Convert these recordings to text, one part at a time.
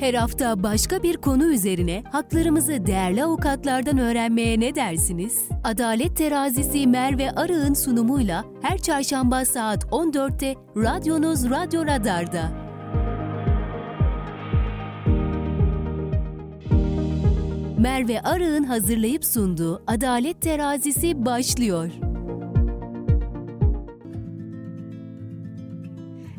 Her hafta başka bir konu üzerine haklarımızı değerli avukatlardan öğrenmeye ne dersiniz? Adalet Terazisi Merve Arı'nın sunumuyla her çarşamba saat 14'te radyonuz Radyo Radar'da. Merve Arı'nın hazırlayıp sunduğu Adalet Terazisi başlıyor.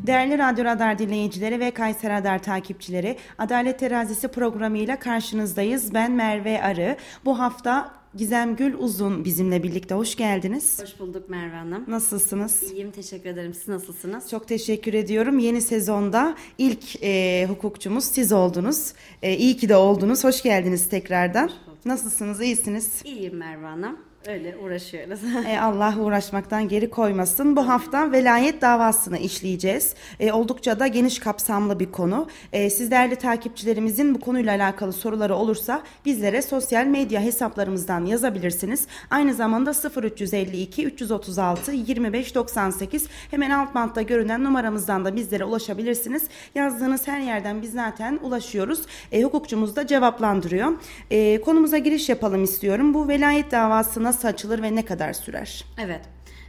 Değerli Radyo Radar dinleyicileri ve Kayser Radar takipçileri, Adalet Terazisi programıyla karşınızdayız. Ben Merve Arı. Bu hafta Gizem Gül Uzun bizimle birlikte. Hoş geldiniz. Hoş bulduk Merve Hanım. Nasılsınız? İyiyim, teşekkür ederim. Siz nasılsınız? Çok teşekkür ediyorum. Yeni sezonda ilk e, hukukçumuz siz oldunuz. E, iyi ki de oldunuz. Hoş geldiniz tekrardan. Nasılsınız? İyisiniz? İyiyim Merve Hanım. Öyle uğraşıyoruz. E, Allah uğraşmaktan geri koymasın. Bu hafta velayet davasını işleyeceğiz. E, oldukça da geniş kapsamlı bir konu. E, siz değerli takipçilerimizin bu konuyla alakalı soruları olursa bizlere sosyal medya hesaplarımızdan yazabilirsiniz. Aynı zamanda 0352 336 25 98 hemen alt bantta görünen numaramızdan da bizlere ulaşabilirsiniz. Yazdığınız her yerden biz zaten ulaşıyoruz. E, hukukçumuz da cevaplandırıyor. E, konumuza giriş yapalım istiyorum. Bu velayet davasına nasıl açılır ve ne kadar sürer? Evet.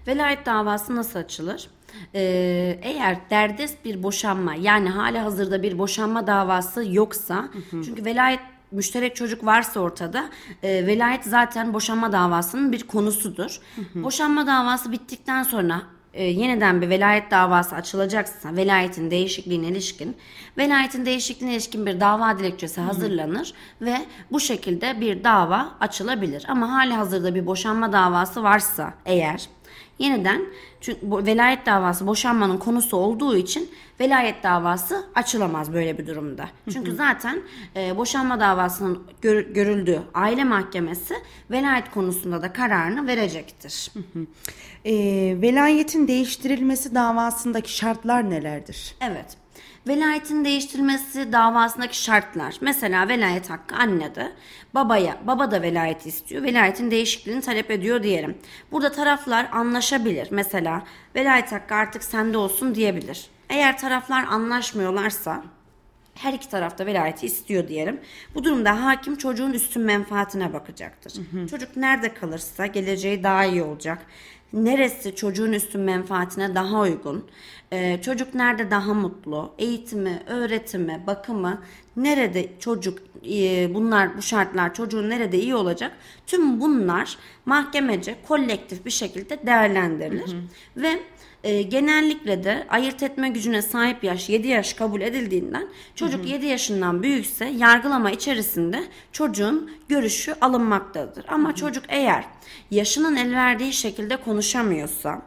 Velayet davası nasıl açılır? Ee, eğer derdest bir boşanma yani hali hazırda bir boşanma davası yoksa hı hı. çünkü velayet müşterek çocuk varsa ortada e, velayet zaten boşanma davasının bir konusudur. Hı hı. Boşanma davası bittikten sonra e, yeniden bir velayet davası açılacaksa velayetin değişikliğine ilişkin velayetin değişikliğine ilişkin bir dava dilekçesi hazırlanır Hı. ve bu şekilde bir dava açılabilir. Ama hali hazırda bir boşanma davası varsa eğer yeniden çünkü bu velayet davası boşanmanın konusu olduğu için velayet davası açılamaz böyle bir durumda. Çünkü zaten e, boşanma davasının gör, görüldüğü aile mahkemesi velayet konusunda da kararını verecektir. E, velayetin değiştirilmesi davasındaki şartlar nelerdir? Evet. Velayetin değiştirilmesi davasındaki şartlar. Mesela velayet hakkı annede. Babaya, baba da velayet istiyor. Velayetin değişikliğini talep ediyor diyelim. Burada taraflar anlaşabilir. Mesela velayet hakkı artık sende olsun diyebilir. Eğer taraflar anlaşmıyorlarsa her iki tarafta velayeti istiyor diyelim. Bu durumda hakim çocuğun üstün menfaatine bakacaktır. Hı hı. Çocuk nerede kalırsa geleceği daha iyi olacak. Neresi çocuğun üstün menfaatine daha uygun? Ee, çocuk nerede daha mutlu? Eğitimi, öğretimi, bakımı nerede çocuk e, bunlar bu şartlar çocuğun nerede iyi olacak? Tüm bunlar mahkemece kolektif bir şekilde değerlendirilir hı hı. ve e, genellikle de ayırt etme gücüne sahip yaş 7 yaş kabul edildiğinden çocuk hı hı. 7 yaşından büyükse yargılama içerisinde çocuğun görüşü alınmaktadır. Ama hı hı. çocuk eğer yaşının el verdiği şekilde konuşamıyorsa,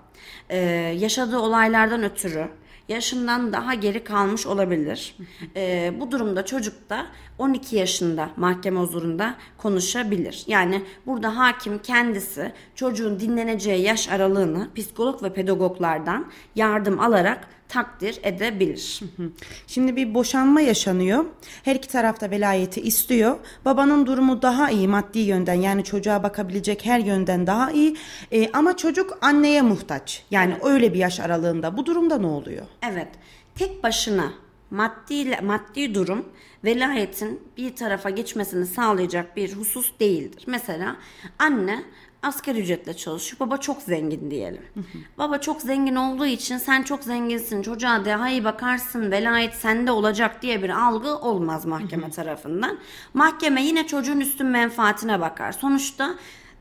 e, yaşadığı olaylardan ötürü yaşından daha geri kalmış olabilir. E, bu durumda çocuk da 12 yaşında mahkeme huzurunda konuşabilir. Yani burada hakim kendisi çocuğun dinleneceği yaş aralığını psikolog ve pedagoglardan yardım alarak takdir edebilir. Şimdi bir boşanma yaşanıyor. Her iki tarafta velayeti istiyor. Babanın durumu daha iyi maddi yönden yani çocuğa bakabilecek her yönden daha iyi. Ee, ama çocuk anneye muhtaç. Yani evet. öyle bir yaş aralığında. Bu durumda ne oluyor? Evet. Tek başına maddi maddi durum velayetin bir tarafa geçmesini sağlayacak bir husus değildir. Mesela anne asgari ücretle çalışıyor. Baba çok zengin diyelim. Baba çok zengin olduğu için sen çok zenginsin çocuğa daha iyi bakarsın velayet sende olacak diye bir algı olmaz mahkeme tarafından. Mahkeme yine çocuğun üstün menfaatine bakar. Sonuçta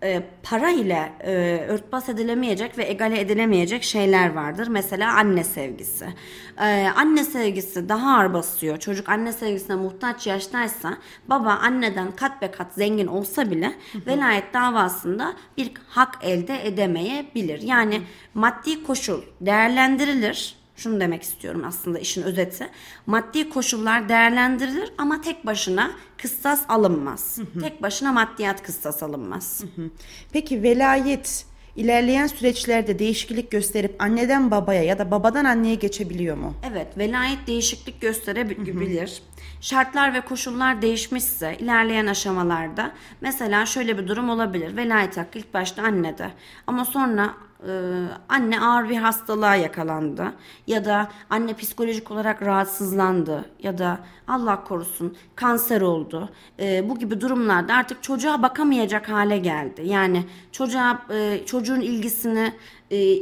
e, para ile e, örtbas edilemeyecek ve egale edilemeyecek şeyler vardır. Mesela anne sevgisi. E, anne sevgisi daha ağır basıyor. Çocuk anne sevgisine muhtaç yaştaysa baba anneden kat be kat zengin olsa bile velayet davasında bir hak elde edemeyebilir. Yani maddi koşul değerlendirilir şunu demek istiyorum aslında işin özeti. Maddi koşullar değerlendirilir ama tek başına kıstas alınmaz. Tek başına maddiyat kıstas alınmaz. Peki velayet ilerleyen süreçlerde değişiklik gösterip anneden babaya ya da babadan anneye geçebiliyor mu? Evet, velayet değişiklik gösterebilir. Şartlar ve koşullar değişmişse ilerleyen aşamalarda mesela şöyle bir durum olabilir. Velayet hakkı ilk başta annede ama sonra e, anne ağır bir hastalığa yakalandı ya da anne psikolojik olarak rahatsızlandı ya da Allah korusun kanser oldu. E, bu gibi durumlarda artık çocuğa bakamayacak hale geldi. Yani çocuğa e, çocuğun ilgisini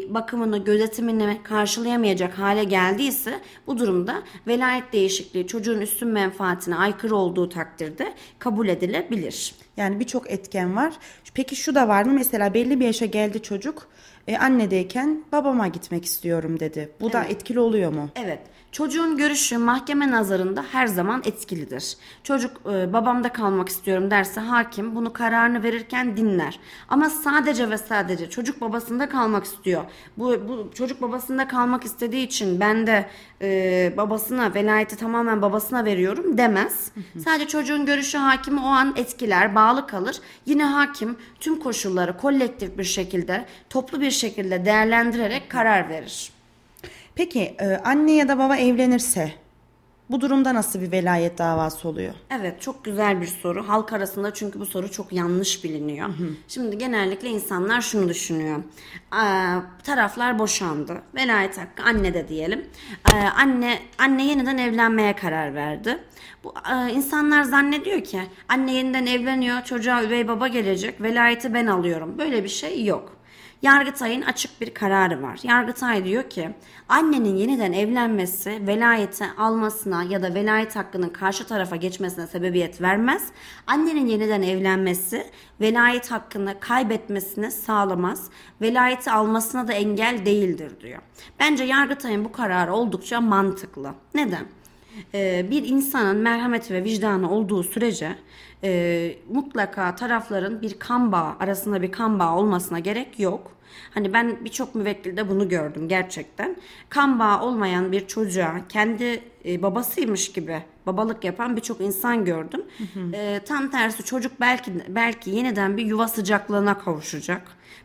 bakımını, gözetimini karşılayamayacak hale geldiyse bu durumda velayet değişikliği çocuğun üstün menfaatine aykırı olduğu takdirde kabul edilebilir. Yani birçok etken var. Peki şu da var mı? Mesela belli bir yaşa geldi çocuk. E, annedeyken babama gitmek istiyorum dedi. Bu da etkili oluyor mu? Evet. Çocuğun görüşü mahkeme nazarında her zaman etkilidir. Çocuk e, babamda kalmak istiyorum derse hakim bunu kararını verirken dinler. Ama sadece ve sadece çocuk babasında kalmak istiyor. Bu, bu çocuk babasında kalmak istediği için ben de e, babasına velayeti tamamen babasına veriyorum demez. Sadece çocuğun görüşü hakimi o an etkiler, bağlı kalır. Yine hakim tüm koşulları kolektif bir şekilde, toplu bir şekilde değerlendirerek karar verir. Peki e, anne ya da baba evlenirse bu durumda nasıl bir velayet davası oluyor? Evet çok güzel bir soru. Halk arasında çünkü bu soru çok yanlış biliniyor. Şimdi genellikle insanlar şunu düşünüyor. Ee, taraflar boşandı. Velayet hakkı anne de diyelim. Ee, anne anne yeniden evlenmeye karar verdi. Bu e, insanlar zannediyor ki anne yeniden evleniyor, çocuğa üvey baba gelecek, velayeti ben alıyorum. Böyle bir şey yok. Yargıtay'ın açık bir kararı var. Yargıtay diyor ki annenin yeniden evlenmesi velayeti almasına ya da velayet hakkının karşı tarafa geçmesine sebebiyet vermez. Annenin yeniden evlenmesi velayet hakkını kaybetmesini sağlamaz. Velayeti almasına da engel değildir diyor. Bence Yargıtay'ın bu kararı oldukça mantıklı. Neden? Ee, bir insanın merhameti ve vicdanı olduğu sürece e, mutlaka tarafların bir kan bağı arasında bir kan bağı olmasına gerek yok. Hani ben birçok müvekkilde bunu gördüm gerçekten. Kan bağı olmayan bir çocuğa kendi e, babasıymış gibi babalık yapan birçok insan gördüm. E, tam tersi çocuk belki belki yeniden bir yuva sıcaklığına kavuşacak.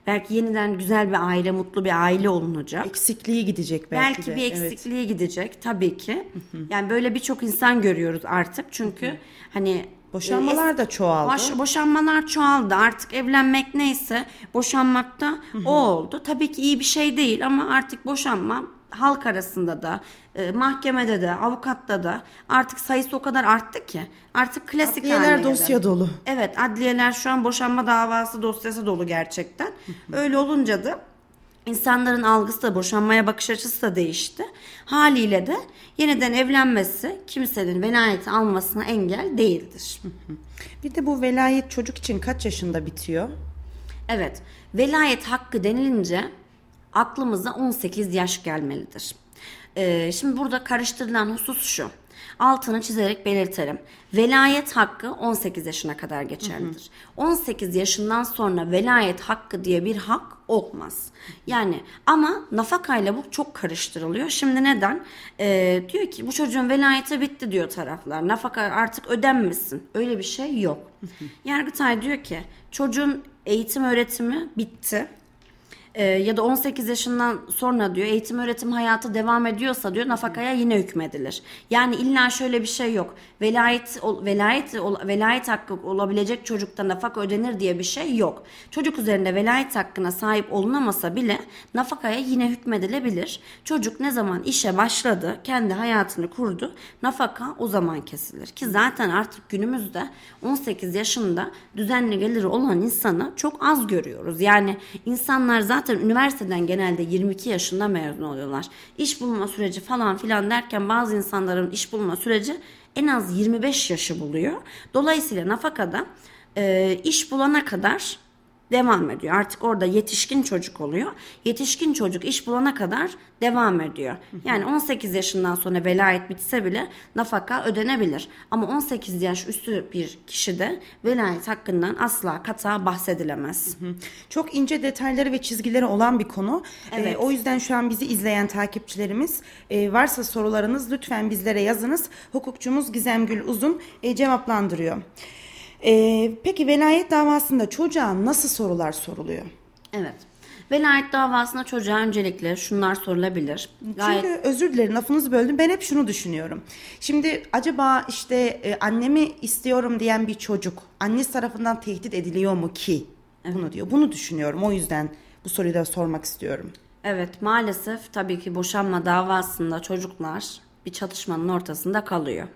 Belki yeniden güzel bir aile, mutlu bir aile olunacak. Eksikliği gidecek belki, Belki de. bir Evet. eksikliği gidecek tabii ki. Yani böyle birçok insan görüyoruz artık. Çünkü hani Boşanmalar e, da çoğaldı. Boş, boşanmalar çoğaldı. Artık evlenmek neyse boşanmakta o oldu. Tabii ki iyi bir şey değil ama artık boşanma halk arasında da e, mahkemede de avukatta da artık sayısı o kadar arttı ki artık klasik Adliyeler dosya dolu. Evet adliyeler şu an boşanma davası dosyası dolu gerçekten. Öyle olunca da insanların algısı da boşanmaya bakış açısı da değişti. Haliyle de yeniden evlenmesi kimsenin velayeti almasına engel değildir. Bir de bu velayet çocuk için kaç yaşında bitiyor? Evet, velayet hakkı denilince aklımıza 18 yaş gelmelidir. Ee, şimdi burada karıştırılan husus şu. Altını çizerek belirtelim. Velayet hakkı 18 yaşına kadar geçerlidir. 18 yaşından sonra velayet hakkı diye bir hak olmaz. Yani ama nafakayla bu çok karıştırılıyor. Şimdi neden? Ee, diyor ki bu çocuğun velayeti bitti diyor taraflar. Nafaka artık ödenmesin. Öyle bir şey yok. Yargıtay diyor ki çocuğun eğitim öğretimi bitti. Ee, ya da 18 yaşından sonra diyor eğitim öğretim hayatı devam ediyorsa diyor nafakaya yine hükmedilir. Yani illa şöyle bir şey yok. Velayet velayet velayet hakkı olabilecek çocukta nafaka ödenir diye bir şey yok. Çocuk üzerinde velayet hakkına sahip olunamasa bile nafakaya yine hükmedilebilir. Çocuk ne zaman işe başladı, kendi hayatını kurdu, nafaka o zaman kesilir. Ki zaten artık günümüzde 18 yaşında düzenli geliri olan insanı çok az görüyoruz. Yani insanlar zaten üniversiteden genelde 22 yaşında mezun oluyorlar. İş bulma süreci falan filan derken bazı insanların iş bulma süreci en az 25 yaşı buluyor. Dolayısıyla nafakada e, iş bulana kadar devam ediyor. Artık orada yetişkin çocuk oluyor. Yetişkin çocuk iş bulana kadar devam ediyor. Yani 18 yaşından sonra velayet bitse bile nafaka ödenebilir. Ama 18 yaş üstü bir kişide velayet hakkından asla kata bahsedilemez. Çok ince detayları ve çizgileri olan bir konu. Evet. Ee, o yüzden şu an bizi izleyen takipçilerimiz e, varsa sorularınız lütfen bizlere yazınız. Hukukçumuz Gizem Gül Uzun e, cevaplandırıyor. E, peki velayet davasında çocuğa nasıl sorular soruluyor? Evet. Velayet davasına çocuğa öncelikle şunlar sorulabilir. Gayet Çünkü özür dilerim lafınızı böldüm. Ben hep şunu düşünüyorum. Şimdi acaba işte e, annemi istiyorum diyen bir çocuk annesi tarafından tehdit ediliyor mu ki? Bunu diyor. Bunu düşünüyorum. O yüzden bu soruyu da sormak istiyorum. Evet maalesef tabii ki boşanma davasında çocuklar bir çatışmanın ortasında kalıyor.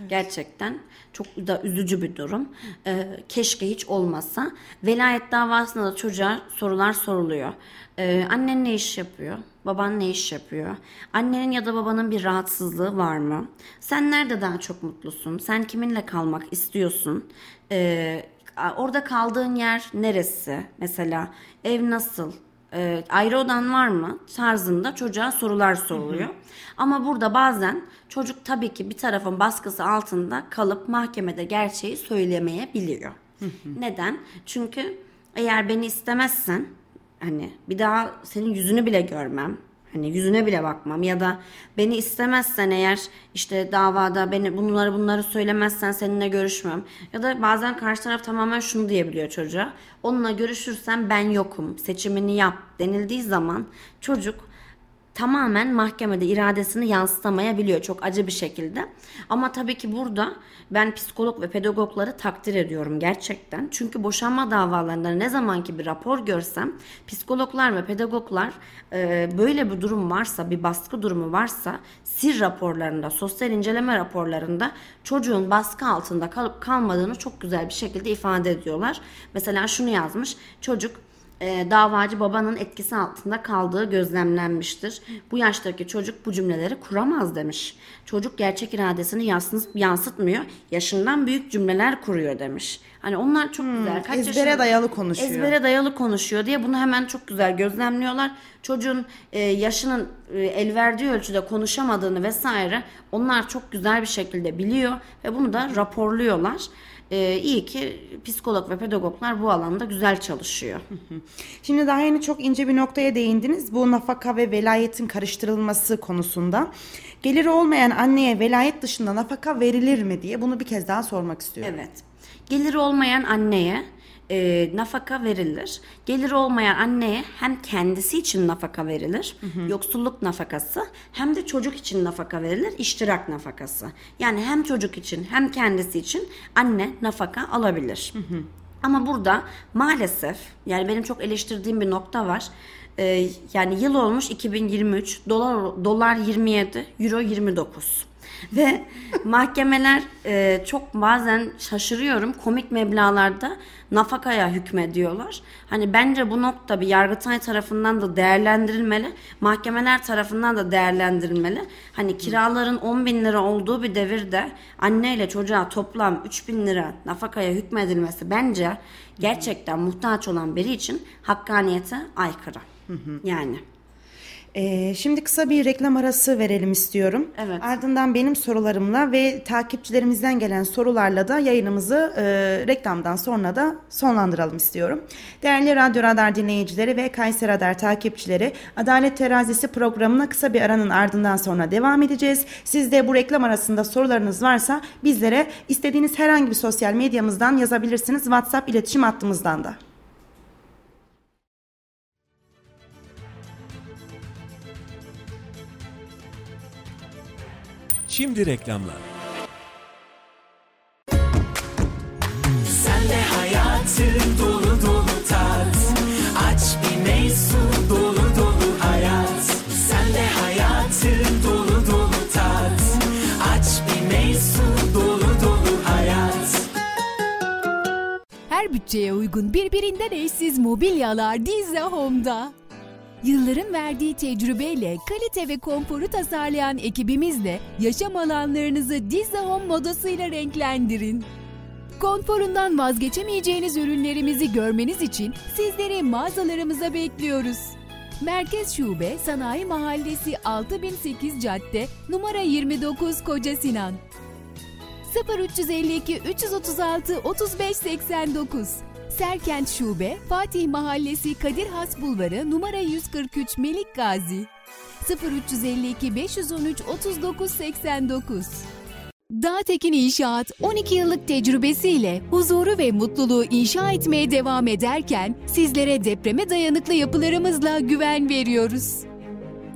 Evet. Gerçekten çok da üzücü bir durum. Ee, keşke hiç olmasa. Velayet davasında da çocuğa sorular soruluyor. Ee, annen ne iş yapıyor? Baban ne iş yapıyor? Annenin ya da babanın bir rahatsızlığı var mı? Sen nerede daha çok mutlusun? Sen kiminle kalmak istiyorsun? Ee, orada kaldığın yer neresi? Mesela ev nasıl? E, ayrı odan var mı tarzında çocuğa sorular soruluyor. Hı hı. Ama burada bazen çocuk tabii ki bir tarafın baskısı altında kalıp mahkemede gerçeği söylemeyebiliyor. Hı hı. Neden? Çünkü eğer beni istemezsen hani bir daha senin yüzünü bile görmem Hani yüzüne bile bakmam ya da beni istemezsen eğer işte davada beni bunları bunları söylemezsen seninle görüşmem. Ya da bazen karşı taraf tamamen şunu diyebiliyor çocuğa. Onunla görüşürsen ben yokum seçimini yap denildiği zaman çocuk tamamen mahkemede iradesini yansıtamayabiliyor çok acı bir şekilde. Ama tabii ki burada ben psikolog ve pedagogları takdir ediyorum gerçekten. Çünkü boşanma davalarında ne zamanki bir rapor görsem psikologlar ve pedagoglar e, böyle bir durum varsa bir baskı durumu varsa sir raporlarında sosyal inceleme raporlarında çocuğun baskı altında kalıp kalmadığını çok güzel bir şekilde ifade ediyorlar. Mesela şunu yazmış çocuk e, davacı babanın etkisi altında kaldığı gözlemlenmiştir. Bu yaştaki çocuk bu cümleleri kuramaz demiş. Çocuk gerçek iradesini yansıtmıyor. Yaşından büyük cümleler kuruyor demiş. Hani onlar çok hmm, güzel. Kaç ezbere yaşında, dayalı konuşuyor. Ezbere dayalı konuşuyor diye bunu hemen çok güzel gözlemliyorlar. Çocuğun e, yaşının e, el verdiği ölçüde konuşamadığını vesaire onlar çok güzel bir şekilde biliyor ve bunu da raporluyorlar. Ee, iyi ki psikolog ve pedagoglar bu alanda güzel çalışıyor. Şimdi daha yeni çok ince bir noktaya değindiniz. Bu nafaka ve velayetin karıştırılması konusunda. Geliri olmayan anneye velayet dışında nafaka verilir mi diye bunu bir kez daha sormak istiyorum. Evet. Geliri olmayan anneye e, nafaka verilir. Gelir olmayan anneye hem kendisi için nafaka verilir, hı hı. yoksulluk nafakası, hem de çocuk için nafaka verilir, iştirak nafakası. Yani hem çocuk için hem kendisi için anne nafaka alabilir. Hı hı. Ama burada maalesef yani benim çok eleştirdiğim bir nokta var. Ee, yani yıl olmuş 2023, dolar dolar 27, euro 29. Ve mahkemeler e, çok bazen şaşırıyorum komik meblalarda nafakaya hükmediyorlar. Hani bence bu nokta bir Yargıtay tarafından da değerlendirilmeli. Mahkemeler tarafından da değerlendirilmeli. Hani kiraların 10 bin lira olduğu bir devirde anne ile çocuğa toplam 3 bin lira nafakaya hükmedilmesi bence gerçekten muhtaç olan biri için hakkaniyete aykırı. Yani. Ee, şimdi kısa bir reklam arası verelim istiyorum. Evet. Ardından benim sorularımla ve takipçilerimizden gelen sorularla da yayınımızı e, reklamdan sonra da sonlandıralım istiyorum. Değerli Radyo Radar dinleyicileri ve Kayser Radar takipçileri Adalet Terazisi programına kısa bir aranın ardından sonra devam edeceğiz. Siz de bu reklam arasında sorularınız varsa bizlere istediğiniz herhangi bir sosyal medyamızdan yazabilirsiniz. WhatsApp iletişim hattımızdan da. Şimdi reklamlar. Sen de hayatı dolu dolu tat. Aç bir meysu dolu dolu hayat. Sen de hayatı dolu dolu tat. Aç bir meysu dolu dolu hayat. Her bütçeye uygun birbirinden eşsiz mobilyalar Dizze Home'da. Yılların verdiği tecrübeyle kalite ve konforu tasarlayan ekibimizle yaşam alanlarınızı Dizze Home modasıyla renklendirin. Konforundan vazgeçemeyeceğiniz ürünlerimizi görmeniz için sizleri mağazalarımıza bekliyoruz. Merkez Şube Sanayi Mahallesi 6008 Cadde numara 29 Koca Sinan 0352 336 3589 Serkent Şube, Fatih Mahallesi Kadir Has Bulvarı numara 143 Melik Gazi 0352 513 39 89 Dağtekin İnşaat 12 yıllık tecrübesiyle huzuru ve mutluluğu inşa etmeye devam ederken sizlere depreme dayanıklı yapılarımızla güven veriyoruz.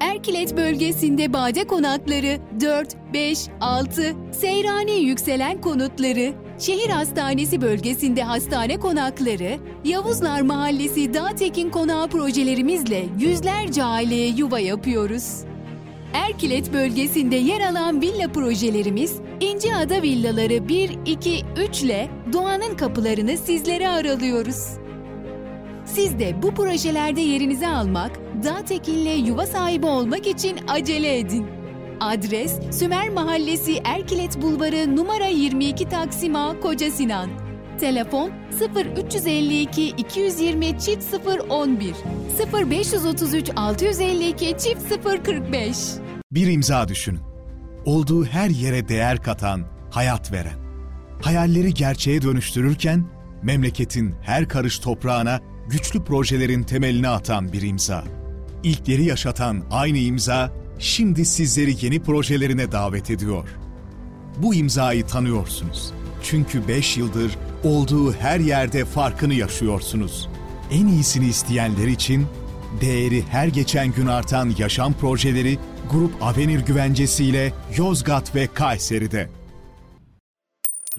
Erkilet bölgesinde bade konakları 4, 5, 6, Seyrani yükselen konutları Şehir Hastanesi bölgesinde hastane konakları, Yavuzlar Mahallesi Dağtekin Konağı projelerimizle yüzlerce aileye yuva yapıyoruz. Erkilet bölgesinde yer alan villa projelerimiz İnceada Villaları 1, 2, 3 ile doğanın kapılarını sizlere aralıyoruz. Siz de bu projelerde yerinizi almak, Dağtekin'le yuva sahibi olmak için acele edin. Adres Sümer Mahallesi Erkilet Bulvarı numara 22 Taksim A Koca Sinan. Telefon 0352 220 çift 011 0533 652 çift 045 Bir imza düşünün. Olduğu her yere değer katan, hayat veren. Hayalleri gerçeğe dönüştürürken memleketin her karış toprağına güçlü projelerin temelini atan bir imza. İlkleri yaşatan aynı imza şimdi sizleri yeni projelerine davet ediyor. Bu imzayı tanıyorsunuz. Çünkü 5 yıldır olduğu her yerde farkını yaşıyorsunuz. En iyisini isteyenler için değeri her geçen gün artan yaşam projeleri Grup Avenir güvencesiyle Yozgat ve Kayseri'de.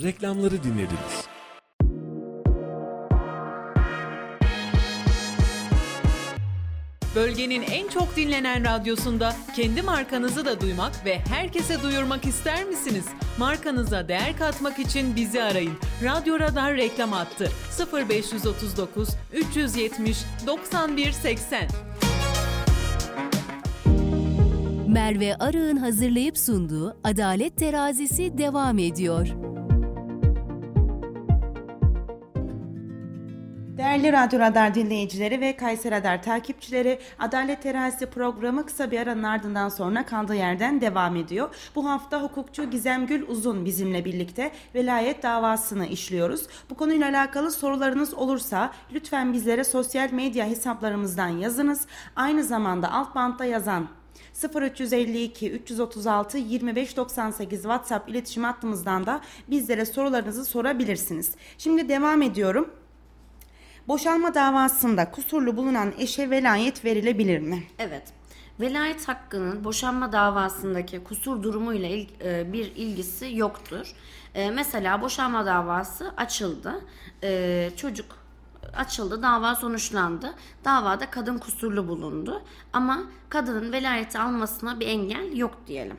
Reklamları dinlediniz. Bölgenin en çok dinlenen radyosunda kendi markanızı da duymak ve herkese duyurmak ister misiniz? Markanıza değer katmak için bizi arayın. Radyo Radar reklam attı. 0539 370 91 80. Merve Arı'nın hazırlayıp sunduğu Adalet Terazisi devam ediyor. Değerli Radyo Radar dinleyicileri ve Kayseri Radar takipçileri, Adalet Terazisi programı kısa bir aranın ardından sonra kaldığı yerden devam ediyor. Bu hafta hukukçu Gizem Gül Uzun bizimle birlikte velayet davasını işliyoruz. Bu konuyla alakalı sorularınız olursa lütfen bizlere sosyal medya hesaplarımızdan yazınız. Aynı zamanda alt bantta yazan 0352 336 2598 WhatsApp iletişim hattımızdan da bizlere sorularınızı sorabilirsiniz. Şimdi devam ediyorum. Boşanma davasında kusurlu bulunan eşe velayet verilebilir mi? Evet. Velayet hakkının boşanma davasındaki kusur durumuyla il, e, bir ilgisi yoktur. E, mesela boşanma davası açıldı. E, çocuk açıldı, dava sonuçlandı. Davada kadın kusurlu bulundu. Ama kadının velayeti almasına bir engel yok diyelim.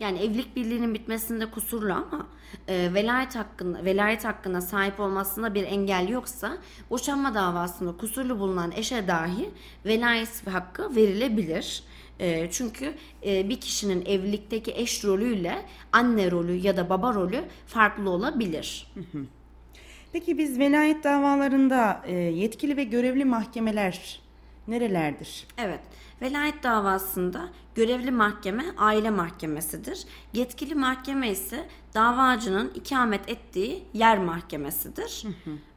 Yani evlilik birliğinin bitmesinde kusurlu ama e, velayet hakkında velayet hakkına sahip olmasına bir engel yoksa boşanma davasında kusurlu bulunan eşe dahi velayet hakkı verilebilir. E, çünkü e, bir kişinin evlilikteki eş rolüyle anne rolü ya da baba rolü farklı olabilir. Peki biz velayet davalarında e, yetkili ve görevli mahkemeler nerelerdir? Evet. Velayet davasında görevli mahkeme aile mahkemesidir. Yetkili mahkeme ise davacının ikamet ettiği yer mahkemesidir.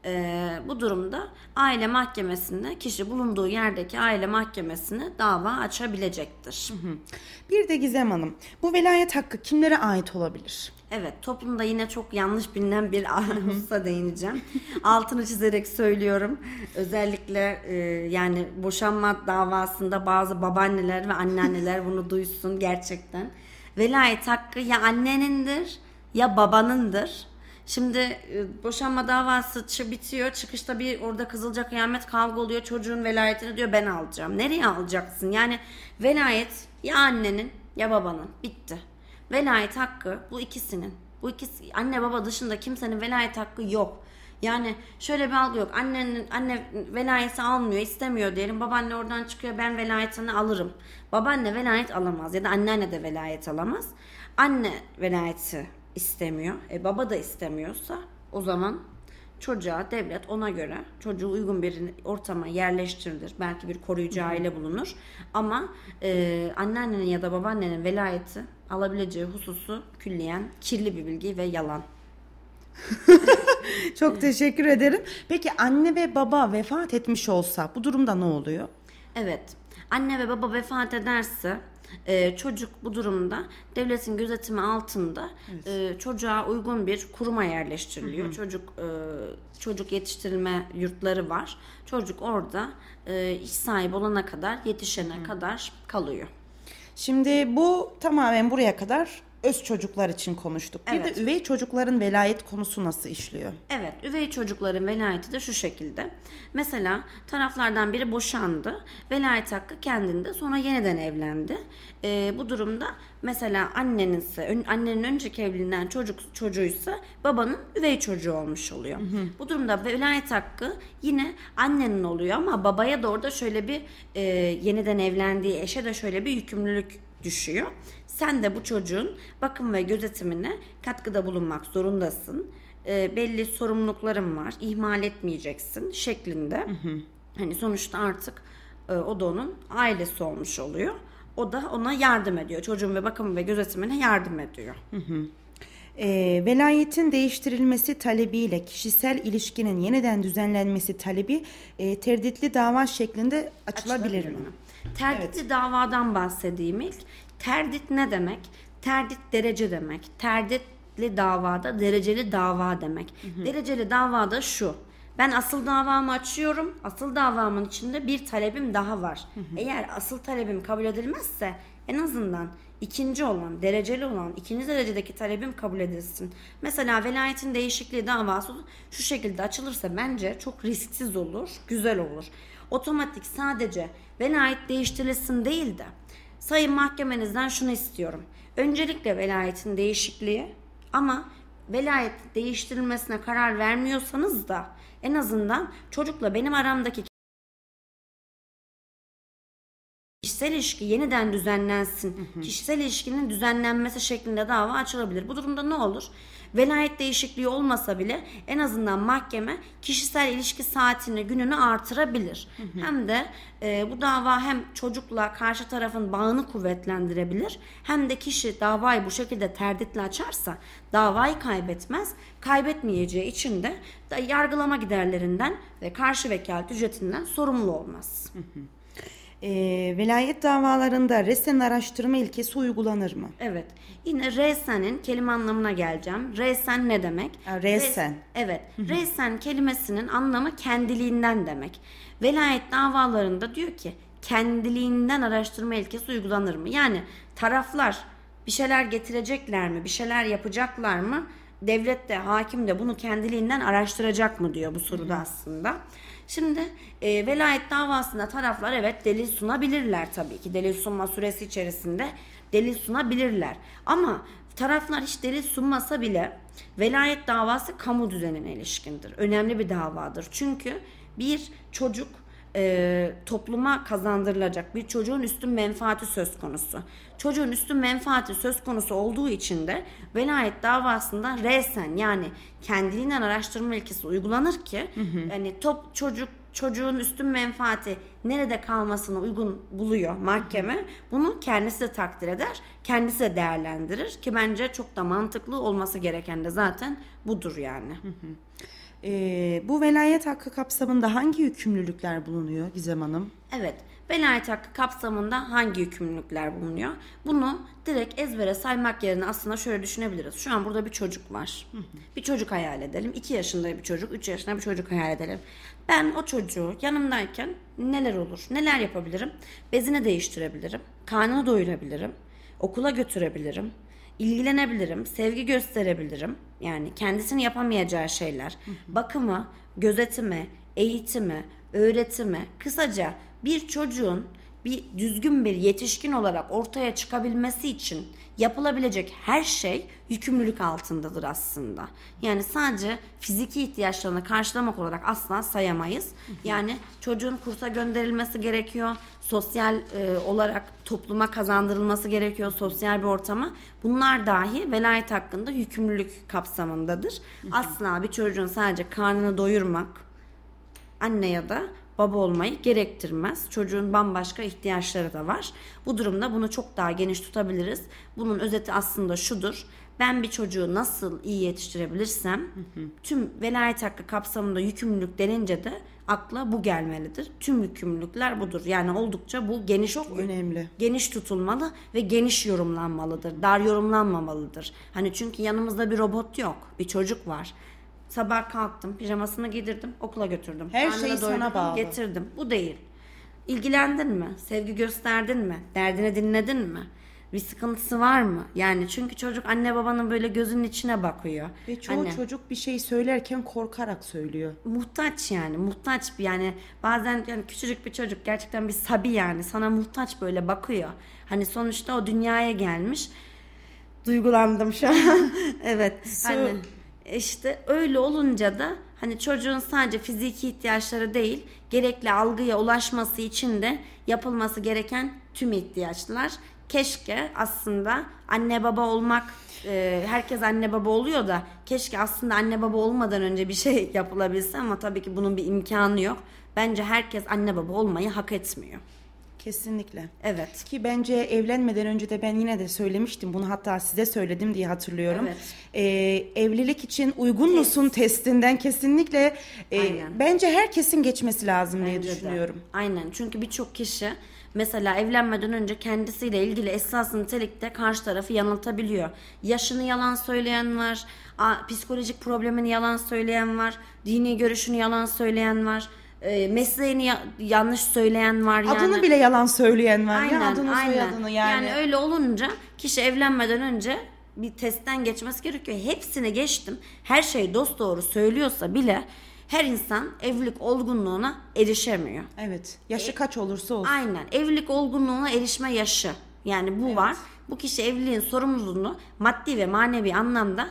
Ee, bu durumda aile mahkemesinde kişi bulunduğu yerdeki aile mahkemesine dava açabilecektir. Bir de Gizem Hanım, bu velayet hakkı kimlere ait olabilir? Evet toplumda yine çok yanlış bilinen bir hususa değineceğim. Altını çizerek söylüyorum. Özellikle e, yani boşanma davasında bazı babaanneler ve anneanneler bunu duysun gerçekten. Velayet hakkı ya annenindir ya babanındır. Şimdi e, boşanma davası bitiyor. Çıkışta bir orada kızılca kıyamet kavga oluyor. Çocuğun velayetini diyor ben alacağım. Nereye alacaksın? Yani velayet ya annenin ya babanın. Bitti. Velayet hakkı bu ikisinin. Bu ikisi anne baba dışında kimsenin velayet hakkı yok. Yani şöyle bir algı yok. Annenin anne velayeti almıyor, istemiyor diyelim. Babaanne oradan çıkıyor ben velayetini alırım. Babaanne velayet alamaz ya da anneanne de velayet alamaz. Anne velayeti istemiyor. E baba da istemiyorsa o zaman çocuğa devlet ona göre çocuğu uygun bir ortama yerleştirilir. Belki bir koruyucu aile bulunur. Ama e, anneannenin ya da babaannenin velayeti alabileceği hususu külliyen kirli bir bilgi ve yalan. Çok teşekkür ederim. Peki anne ve baba vefat etmiş olsa bu durumda ne oluyor? Evet. Anne ve baba vefat ederse e, çocuk bu durumda devletin gözetimi altında e, çocuğa uygun bir kuruma yerleştiriliyor. Çocuk e, çocuk yetiştirilme yurtları var. Çocuk orada e, iş sahibi olana kadar, yetişene kadar kalıyor. Şimdi bu tamamen buraya kadar öz çocuklar için konuştuk. Bir Evet. de üvey çocukların velayet konusu nasıl işliyor? Evet, üvey çocukların velayeti de şu şekilde. Mesela taraflardan biri boşandı, velayet hakkı kendinde, sonra yeniden evlendi. Ee, bu durumda mesela annenin ise, ön- annenin önceki evliliğinden çocuk çocuğuysa babanın üvey çocuğu olmuş oluyor. Bu durumda velayet hakkı yine annenin oluyor ama babaya da orada şöyle bir e, yeniden evlendiği eşe de şöyle bir yükümlülük düşüyor. Sen de bu çocuğun bakım ve gözetimine katkıda bulunmak zorundasın. E, belli sorumlulukların var. ihmal etmeyeceksin şeklinde. Hani sonuçta artık e, o da onun ailesi olmuş oluyor. O da ona yardım ediyor. Çocuğun ve bakım ve gözetimine yardım ediyor. Ee, velayetin değiştirilmesi talebiyle kişisel ilişkinin yeniden düzenlenmesi talebi e, terditli dava şeklinde açılabilir mi? Terditli davadan bahsedeyim ilk. Terdit ne demek? Terdit derece demek. Terditli davada dereceli dava demek. Dereceli davada şu. Ben asıl davamı açıyorum. Asıl davamın içinde bir talebim daha var. Eğer asıl talebim kabul edilmezse en azından ikinci olan, dereceli olan, ikinci derecedeki talebim kabul edilsin. Mesela velayetin değişikliği davası şu şekilde açılırsa bence çok risksiz olur, güzel olur. Otomatik sadece velayet değiştirilsin değil de sayın mahkemenizden şunu istiyorum. Öncelikle velayetin değişikliği ama velayet değiştirilmesine karar vermiyorsanız da en azından çocukla benim aramdaki kişisel ilişki yeniden düzenlensin. Kişisel ilişkinin düzenlenmesi şeklinde dava açılabilir. Bu durumda ne olur? Velayet değişikliği olmasa bile en azından mahkeme kişisel ilişki saatini, gününü artırabilir. Hem de e, bu dava hem çocukla karşı tarafın bağını kuvvetlendirebilir hem de kişi davayı bu şekilde terditle açarsa davayı kaybetmez. Kaybetmeyeceği için de yargılama giderlerinden ve karşı vekalet ücretinden sorumlu olmaz. Ee, velayet davalarında resen araştırma ilkesi uygulanır mı? Evet. Yine resen kelime anlamına geleceğim. Resen ne demek? Ha, resen. Res- evet. Resen kelimesinin anlamı kendiliğinden demek. Velayet davalarında diyor ki kendiliğinden araştırma ilkesi uygulanır mı? Yani taraflar bir şeyler getirecekler mi? Bir şeyler yapacaklar mı? Devlet de hakim de bunu kendiliğinden araştıracak mı diyor bu soruda aslında. Şimdi e, velayet davasında taraflar evet delil sunabilirler tabii ki. Delil sunma süresi içerisinde delil sunabilirler. Ama taraflar hiç delil sunmasa bile velayet davası kamu düzenine ilişkindir. Önemli bir davadır. Çünkü bir çocuk e, topluma kazandırılacak bir çocuğun üstün menfaati söz konusu. Çocuğun üstün menfaati söz konusu olduğu için de velayet davasında resen yani kendiliğinden araştırma ilkesi uygulanır ki yani top çocuk çocuğun üstün menfaati nerede kalmasını uygun buluyor mahkeme. Bunu kendisi de takdir eder, kendisi de değerlendirir ki bence çok da mantıklı olması gereken de zaten budur yani. Ee, bu velayet hakkı kapsamında hangi yükümlülükler bulunuyor Gizem Hanım? Evet, velayet hakkı kapsamında hangi yükümlülükler bulunuyor? Bunu direkt ezbere saymak yerine aslında şöyle düşünebiliriz. Şu an burada bir çocuk var. Bir çocuk hayal edelim. 2 yaşında bir çocuk, 3 yaşında bir çocuk hayal edelim. Ben o çocuğu yanımdayken neler olur? Neler yapabilirim? Bezini değiştirebilirim. Karnını doyurabilirim. Okula götürebilirim. ilgilenebilirim, sevgi gösterebilirim. Yani kendisini yapamayacağı şeyler. Bakımı, gözetimi, eğitimi, öğretimi, kısaca bir çocuğun bir düzgün bir yetişkin olarak ortaya çıkabilmesi için yapılabilecek her şey yükümlülük altındadır aslında. Yani sadece fiziki ihtiyaçlarını karşılamak olarak asla sayamayız. Yani çocuğun kursa gönderilmesi gerekiyor. Sosyal e, olarak topluma kazandırılması gerekiyor. Sosyal bir ortama. Bunlar dahi velayet hakkında yükümlülük kapsamındadır. Asla bir çocuğun sadece karnını doyurmak, anne ya da baba olmayı gerektirmez. Çocuğun bambaşka ihtiyaçları da var. Bu durumda bunu çok daha geniş tutabiliriz. Bunun özeti aslında şudur. Ben bir çocuğu nasıl iyi yetiştirebilirsem tüm velayet hakkı kapsamında yükümlülük denince de akla bu gelmelidir. Tüm yükümlülükler budur. Yani oldukça bu geniş Çok önemli. geniş tutulmalı ve geniş yorumlanmalıdır. Dar yorumlanmamalıdır. Hani çünkü yanımızda bir robot yok. Bir çocuk var. Sabah kalktım, pijamasını giydirdim, okula götürdüm. Her Karnını şey sana bağlı. Getirdim. Bu değil. İlgilendin mi? Sevgi gösterdin mi? Derdini dinledin mi? Bir sıkıntısı var mı? Yani çünkü çocuk anne babanın böyle gözünün içine bakıyor. Ve çoğu Hani- çocuk bir şey söylerken korkarak söylüyor. muhtaç yani muhtaç bir yani bazen yani küçücük bir çocuk gerçekten bir sabi yani sana muhtaç böyle bakıyor. Hani sonuçta o dünyaya gelmiş. Duygulandım şu an. evet. Hani işte öyle olunca da hani çocuğun sadece fiziki ihtiyaçları değil, gerekli algıya ulaşması için de yapılması gereken tüm ihtiyaçlar. Keşke aslında anne baba olmak e, herkes anne baba oluyor da keşke aslında anne baba olmadan önce bir şey yapılabilse ama tabii ki bunun bir imkanı yok. Bence herkes anne baba olmayı hak etmiyor. Kesinlikle. Evet. Ki bence evlenmeden önce de ben yine de söylemiştim. Bunu hatta size söyledim diye hatırlıyorum. Evet. Ee, evlilik için uygun musun testinden kesinlikle e, Aynen. bence herkesin geçmesi lazım diye Bence de. düşünüyorum. Aynen çünkü birçok kişi mesela evlenmeden önce kendisiyle ilgili esas nitelikte karşı tarafı yanıltabiliyor. Yaşını yalan söyleyen var, psikolojik problemini yalan söyleyen var, dini görüşünü yalan söyleyen var, e, mesleğini ya- yanlış söyleyen var. Adını yani. bile yalan söyleyen var Aynen, ya adını aynen. soyadını yani. Yani öyle olunca kişi evlenmeden önce bir testten geçmesi gerekiyor. Hepsini geçtim. Her şey dost doğru söylüyorsa bile her insan evlilik olgunluğuna erişemiyor. Evet. Yaşı kaç olursa olsun. Aynen. Evlilik olgunluğuna erişme yaşı. Yani bu var. Bu kişi evliliğin sorumluluğunu maddi ve manevi anlamda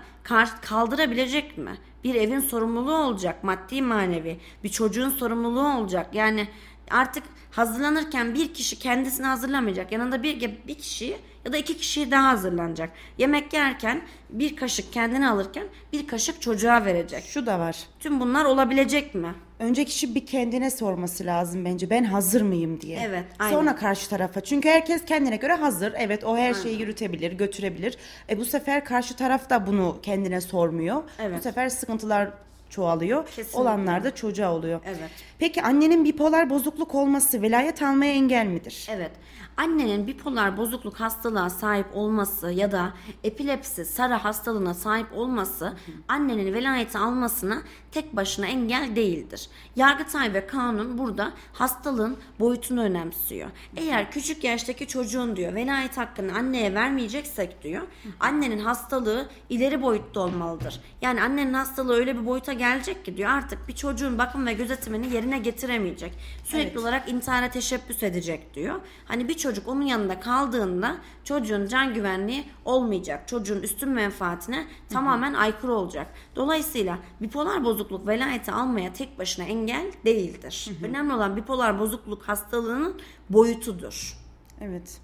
kaldırabilecek mi? Bir evin sorumluluğu olacak, maddi manevi. Bir çocuğun sorumluluğu olacak. Yani artık hazırlanırken bir kişi kendisini hazırlamayacak. Yanında bir bir kişiyi ya da iki kişiyi daha hazırlanacak. Yemek yerken bir kaşık kendine alırken bir kaşık çocuğa verecek. Şu da var. Tüm bunlar olabilecek mi? Önce kişi bir kendine sorması lazım bence. Ben hazır mıyım diye. Evet, aynen. Sonra karşı tarafa. Çünkü herkes kendine göre hazır. Evet o her şeyi yürütebilir, götürebilir. E bu sefer karşı taraf da bunu kendine sormuyor. Evet. Bu sefer sıkıntılar çoğalıyor. Kesinlikle. Olanlar da çocuğa oluyor. Evet. Peki annenin bipolar bozukluk olması velayet almaya engel midir? Evet. Annenin bipolar bozukluk hastalığına sahip olması ya da epilepsi, Sara hastalığına sahip olması annenin velayeti almasına tek başına engel değildir. Yargıtay ve kanun burada hastalığın boyutunu önemsiyor. Eğer küçük yaştaki çocuğun diyor velayet hakkını anneye vermeyeceksek diyor annenin hastalığı ileri boyutta olmalıdır. Yani annenin hastalığı öyle bir boyuta gelecek ki diyor artık bir çocuğun bakım ve gözetimini yerine getiremeyecek. Sürekli olarak intihara teşebbüs edecek diyor. Hani bir çocuk onun yanında kaldığında çocuğun can güvenliği olmayacak. Çocuğun üstün menfaatine tamamen aykırı olacak. Dolayısıyla bipolar bozukluk velayeti almaya tek başına engel değildir. Önemli olan bipolar bozukluk hastalığının boyutudur. Evet.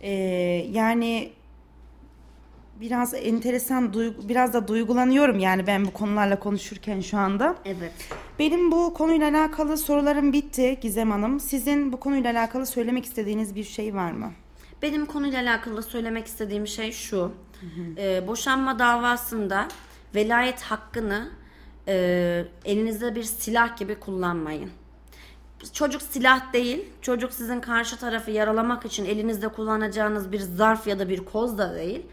Ee, yani biraz enteresan, duygu, biraz da duygulanıyorum yani ben bu konularla konuşurken şu anda. Evet. Benim bu konuyla alakalı sorularım bitti Gizem Hanım. Sizin bu konuyla alakalı söylemek istediğiniz bir şey var mı? Benim konuyla alakalı söylemek istediğim şey şu. Ee, boşanma davasında velayet hakkını e, elinizde bir silah gibi kullanmayın. Çocuk silah değil. Çocuk sizin karşı tarafı yaralamak için elinizde kullanacağınız bir zarf ya da bir koz da değil.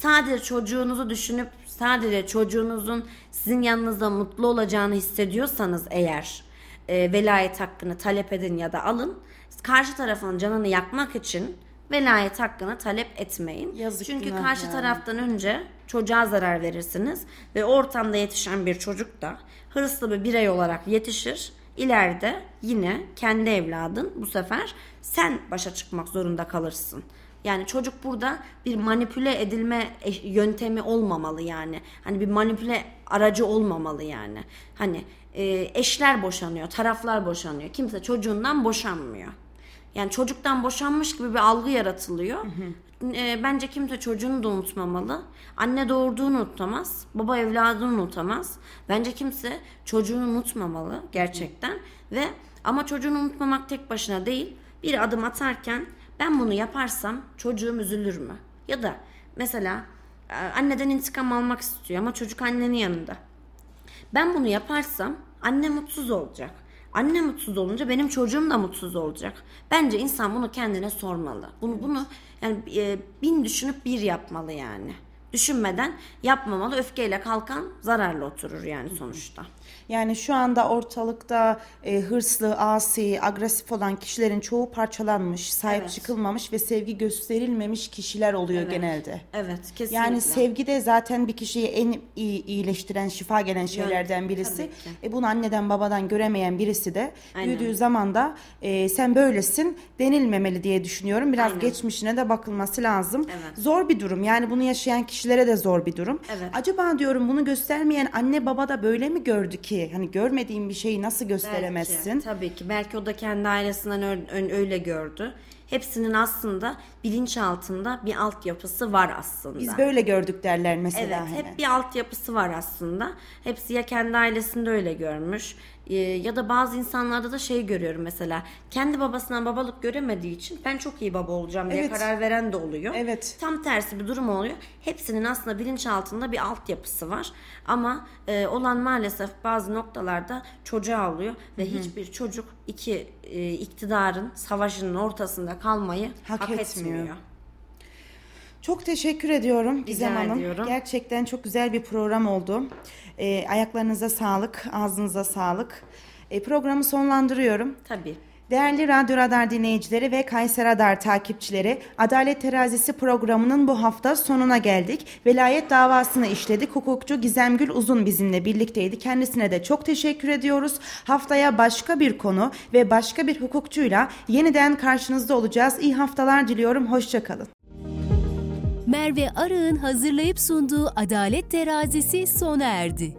Sadece çocuğunuzu düşünüp sadece çocuğunuzun sizin yanınızda mutlu olacağını hissediyorsanız eğer e, velayet hakkını talep edin ya da alın. Karşı tarafın canını yakmak için velayet hakkını talep etmeyin. Yazık Çünkü karşı yani. taraftan önce çocuğa zarar verirsiniz ve ortamda yetişen bir çocuk da hırslı bir birey olarak yetişir. İleride yine kendi evladın bu sefer sen başa çıkmak zorunda kalırsın. Yani çocuk burada bir manipüle edilme yöntemi olmamalı yani. Hani bir manipüle aracı olmamalı yani. Hani e, eşler boşanıyor, taraflar boşanıyor. Kimse çocuğundan boşanmıyor. Yani çocuktan boşanmış gibi bir algı yaratılıyor. E, bence kimse çocuğunu da unutmamalı. Anne doğurduğunu unutamaz. Baba evladını unutamaz. Bence kimse çocuğunu unutmamalı gerçekten. Ve ama çocuğunu unutmamak tek başına değil. Bir adım atarken ben bunu yaparsam çocuğum üzülür mü? Ya da mesela e, anneden intikam almak istiyor ama çocuk annenin yanında. Ben bunu yaparsam anne mutsuz olacak. Anne mutsuz olunca benim çocuğum da mutsuz olacak. Bence insan bunu kendine sormalı. Bunu bunu yani e, bin düşünüp bir yapmalı yani. düşünmeden yapmamalı. Öfkeyle kalkan zararlı oturur yani sonuçta. Yani şu anda ortalıkta e, hırslı, asi, agresif olan kişilerin çoğu parçalanmış, sahip Evet. çıkılmamış ve sevgi gösterilmemiş kişiler oluyor Evet. genelde. Evet kesinlikle. Yani sevgi de zaten bir kişiyi en iyi iyileştiren, şifa gelen şeylerden birisi. E bunu anneden babadan göremeyen birisi de Aynen. büyüdüğü zaman da e, sen böylesin denilmemeli diye düşünüyorum. Biraz Aynen. geçmişine de bakılması lazım. Evet. Zor bir durum. Yani bunu yaşayan kişilere de zor bir durum. Evet. Acaba diyorum bunu göstermeyen anne baba da böyle mi gördü ki? Hani görmediğin bir şeyi nasıl gösteremezsin? Belki, tabii ki. Belki o da kendi ailesinden öyle gördü. Hepsinin aslında bilinçaltında bir altyapısı var aslında. Biz böyle gördük derler mesela Evet, hemen. hep bir altyapısı var aslında. Hepsi ya kendi ailesinde öyle görmüş e, ya da bazı insanlarda da şey görüyorum mesela. Kendi babasından babalık göremediği için ben çok iyi baba olacağım diye Evet. karar veren de oluyor. Evet. Tam tersi bir durum oluyor. Hepsinin aslında bilinçaltında bir altyapısı var. Ama e, olan maalesef bazı noktalarda çocuğa oluyor ve hiçbir çocuk iki e, iktidarın savaşının ortasında kalmayı Hak hak, etmiyor. etmiyor. Çok teşekkür ediyorum Gizem Hanım. ediyorum. Gerçekten çok güzel bir program oldu. Ee, ayaklarınıza sağlık, ağzınıza sağlık. Ee, programı sonlandırıyorum. Tabii. Değerli Radyo Radar dinleyicileri ve Kayser Radar takipçileri, Adalet Terazisi programının bu hafta sonuna geldik. Velayet davasını işledik. Hukukçu Gizemgül Uzun bizimle birlikteydi. Kendisine de çok teşekkür ediyoruz. Haftaya başka bir konu ve başka bir hukukçuyla yeniden karşınızda olacağız. İyi haftalar diliyorum. Hoşçakalın. Merve Arı'nın hazırlayıp sunduğu Adalet Terazisi sona erdi.